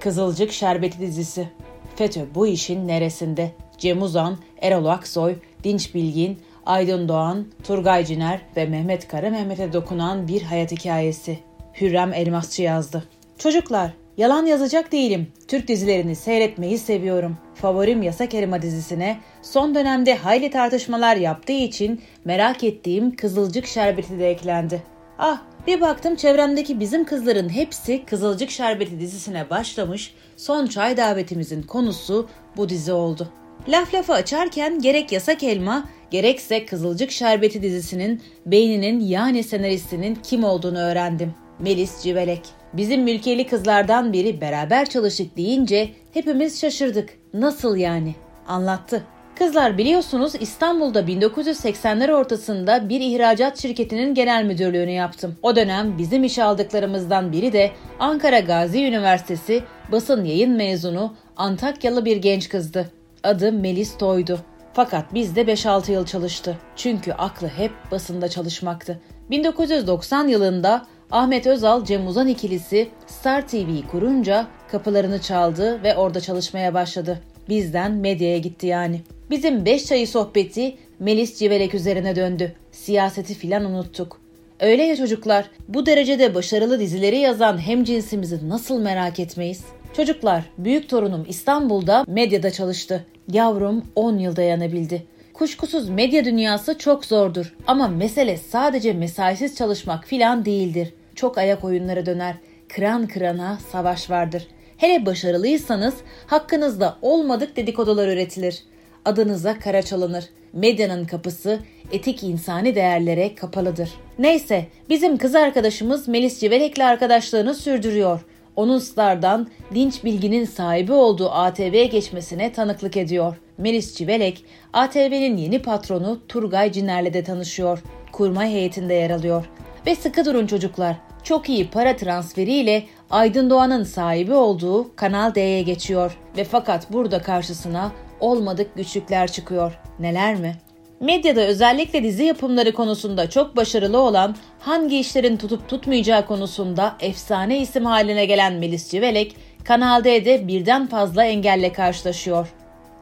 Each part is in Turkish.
Kızılcık Şerbeti dizisi. FETÖ bu işin neresinde? Cem Uzan, Erol Aksoy, Dinç Bilgin, Aydın Doğan, Turgay Ciner ve Mehmet Kara Mehmet'e dokunan bir hayat hikayesi. Hürrem Elmasçı yazdı. Çocuklar, yalan yazacak değilim. Türk dizilerini seyretmeyi seviyorum. Favorim Yasak Elma dizisine son dönemde hayli tartışmalar yaptığı için merak ettiğim Kızılcık Şerbeti de eklendi. Ah bir baktım çevremdeki bizim kızların hepsi Kızılcık Şerbeti dizisine başlamış, son çay davetimizin konusu bu dizi oldu. Laf lafı açarken gerek Yasak Elma gerekse Kızılcık Şerbeti dizisinin beyninin yani senaristinin kim olduğunu öğrendim. Melis Civelek. Bizim mülkiyeli kızlardan biri beraber çalıştık deyince hepimiz şaşırdık. Nasıl yani? Anlattı. Kızlar biliyorsunuz İstanbul'da 1980'ler ortasında bir ihracat şirketinin genel müdürlüğünü yaptım. O dönem bizim iş aldıklarımızdan biri de Ankara Gazi Üniversitesi basın yayın mezunu Antakyalı bir genç kızdı. Adı Melis Toy'du. Fakat bizde 5-6 yıl çalıştı. Çünkü aklı hep basında çalışmaktı. 1990 yılında Ahmet Özal Cem Uzan ikilisi Star TV'yi kurunca kapılarını çaldı ve orada çalışmaya başladı. Bizden medyaya gitti yani. Bizim beş çayı sohbeti Melis Civelek üzerine döndü. Siyaseti filan unuttuk. Öyle ya çocuklar, bu derecede başarılı dizileri yazan hem cinsimizi nasıl merak etmeyiz? Çocuklar, büyük torunum İstanbul'da medyada çalıştı. Yavrum 10 yıl dayanabildi. Kuşkusuz medya dünyası çok zordur ama mesele sadece mesaisiz çalışmak filan değildir. Çok ayak oyunlara döner. Kıran kırana savaş vardır. Hele başarılıysanız hakkınızda olmadık dedikodular üretilir. Adınıza kara çalınır. Medyanın kapısı etik insani değerlere kapalıdır. Neyse bizim kız arkadaşımız Melis Civelek'le arkadaşlığını sürdürüyor. Onun Star'dan dinç bilginin sahibi olduğu ATV'ye geçmesine tanıklık ediyor. Melis Civelek, ATV'nin yeni patronu Turgay Ciner'le de tanışıyor. Kurma heyetinde yer alıyor. Ve sıkı durun çocuklar, çok iyi para transferiyle Aydın Doğan'ın sahibi olduğu Kanal D'ye geçiyor. Ve fakat burada karşısına olmadık güçlükler çıkıyor. Neler mi? Medyada özellikle dizi yapımları konusunda çok başarılı olan hangi işlerin tutup tutmayacağı konusunda efsane isim haline gelen Melis Civelek, Kanal D'de birden fazla engelle karşılaşıyor.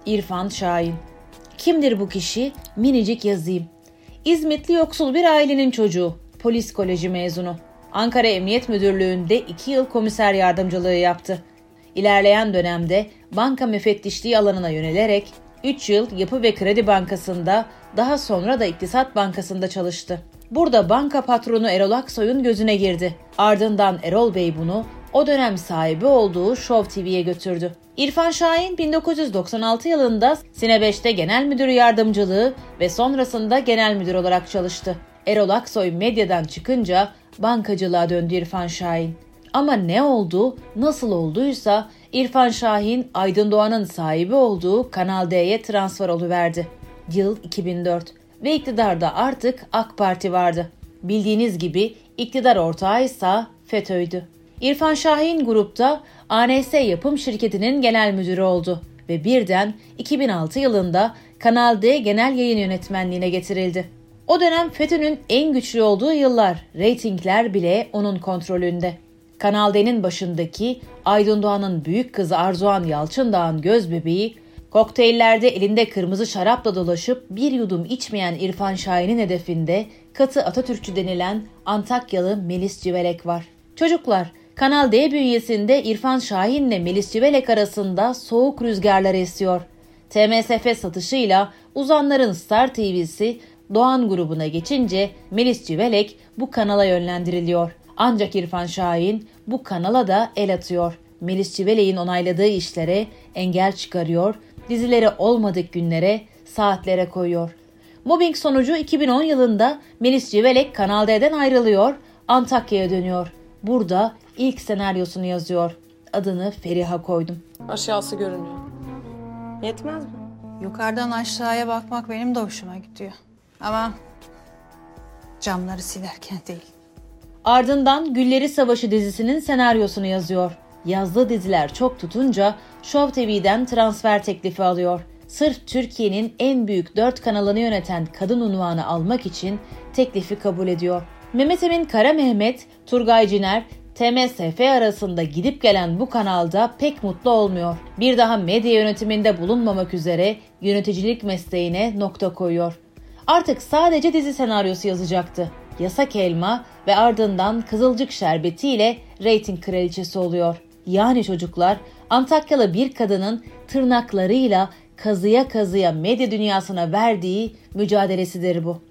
İrfan Şahin. Kimdir bu kişi? Minicik yazayım. İzmitli yoksul bir ailenin çocuğu. Polis koleji mezunu. Ankara Emniyet Müdürlüğü'nde 2 yıl komiser yardımcılığı yaptı. İlerleyen dönemde banka müfettişliği alanına yönelerek 3 yıl Yapı ve Kredi Bankası'nda daha sonra da İktisat Bankası'nda çalıştı. Burada banka patronu Erol Aksoy'un gözüne girdi. Ardından Erol Bey bunu o dönem sahibi olduğu Show TV'ye götürdü. İrfan Şahin 1996 yılında Sine 5'te genel müdür yardımcılığı ve sonrasında genel müdür olarak çalıştı. Erol Aksoy medyadan çıkınca bankacılığa döndü İrfan Şahin. Ama ne oldu, nasıl olduysa İrfan Şahin Aydın Doğan'ın sahibi olduğu Kanal D'ye transfer oluverdi. Yıl 2004 ve iktidarda artık AK Parti vardı. Bildiğiniz gibi iktidar ortağı ise FETÖ'ydü. İrfan Şahin grupta ANS Yapım Şirketi'nin genel müdürü oldu ve birden 2006 yılında Kanal D Genel Yayın Yönetmenliğine getirildi. O dönem FETÖ'nün en güçlü olduğu yıllar, reytingler bile onun kontrolünde. Kanal D'nin başındaki Aydın Doğan'ın büyük kızı Arzuhan Yalçındağ'ın göz bebeği, kokteyllerde elinde kırmızı şarapla dolaşıp bir yudum içmeyen İrfan Şahin'in hedefinde katı Atatürkçü denilen Antakyalı Melis Civelek var. Çocuklar, Kanal D bünyesinde İrfan Şahin'le Melis Civelek arasında soğuk rüzgarlar esiyor. TMSF satışıyla uzanların Star TV'si Doğan grubuna geçince Melis Civelek bu kanala yönlendiriliyor. Ancak İrfan Şahin bu kanala da el atıyor. Melis Civelek'in onayladığı işlere engel çıkarıyor, dizileri olmadık günlere, saatlere koyuyor. Mobbing sonucu 2010 yılında Melis Civelek Kanal D'den ayrılıyor, Antakya'ya dönüyor. Burada ilk senaryosunu yazıyor. Adını Feriha koydum. Aşağısı görünüyor. Yetmez mi? Yukarıdan aşağıya bakmak benim de hoşuma gidiyor. Ama camları silerken değil. Ardından Gülleri Savaşı dizisinin senaryosunu yazıyor. Yazdığı diziler çok tutunca Show TV'den transfer teklifi alıyor. Sırf Türkiye'nin en büyük dört kanalını yöneten kadın unvanı almak için teklifi kabul ediyor. Mehmet Emin Kara Mehmet, Turgay Ciner, TMSF arasında gidip gelen bu kanalda pek mutlu olmuyor. Bir daha medya yönetiminde bulunmamak üzere yöneticilik mesleğine nokta koyuyor. Artık sadece dizi senaryosu yazacaktı. Yasak Elma ve ardından Kızılcık Şerbeti ile reyting kraliçesi oluyor. Yani çocuklar Antakyalı bir kadının tırnaklarıyla kazıya kazıya medya dünyasına verdiği mücadelesidir bu.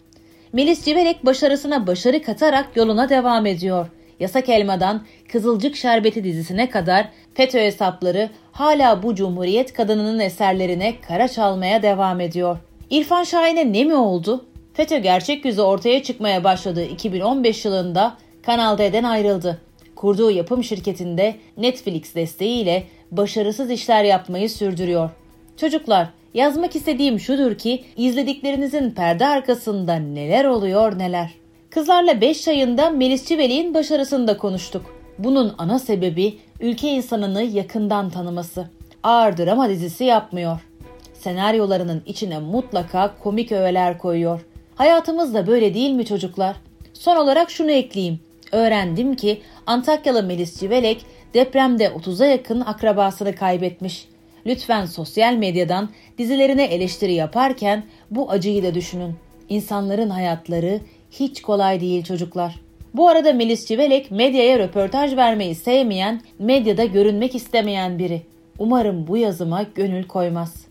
Melis Civelek başarısına başarı katarak yoluna devam ediyor. Yasak Elma'dan Kızılcık Şerbeti dizisine kadar FETÖ hesapları hala bu Cumhuriyet kadınının eserlerine kara çalmaya devam ediyor. İrfan Şahin'e ne mi oldu? FETÖ gerçek yüzü ortaya çıkmaya başladığı 2015 yılında Kanal D'den ayrıldı. Kurduğu yapım şirketinde Netflix desteğiyle başarısız işler yapmayı sürdürüyor. Çocuklar, yazmak istediğim şudur ki izlediklerinizin perde arkasında neler oluyor neler. Kızlarla 5 çayında Melis Çivelik'in başarısını da konuştuk. Bunun ana sebebi ülke insanını yakından tanıması. Ağır drama dizisi yapmıyor. Senaryolarının içine mutlaka komik öğeler koyuyor. Hayatımız da böyle değil mi çocuklar? Son olarak şunu ekleyeyim. Öğrendim ki Antakyalı Melis Civelek depremde 30'a yakın akrabasını kaybetmiş. Lütfen sosyal medyadan dizilerine eleştiri yaparken bu acıyı da düşünün. İnsanların hayatları hiç kolay değil çocuklar. Bu arada Melis Civelek medyaya röportaj vermeyi sevmeyen, medyada görünmek istemeyen biri. Umarım bu yazıma gönül koymaz.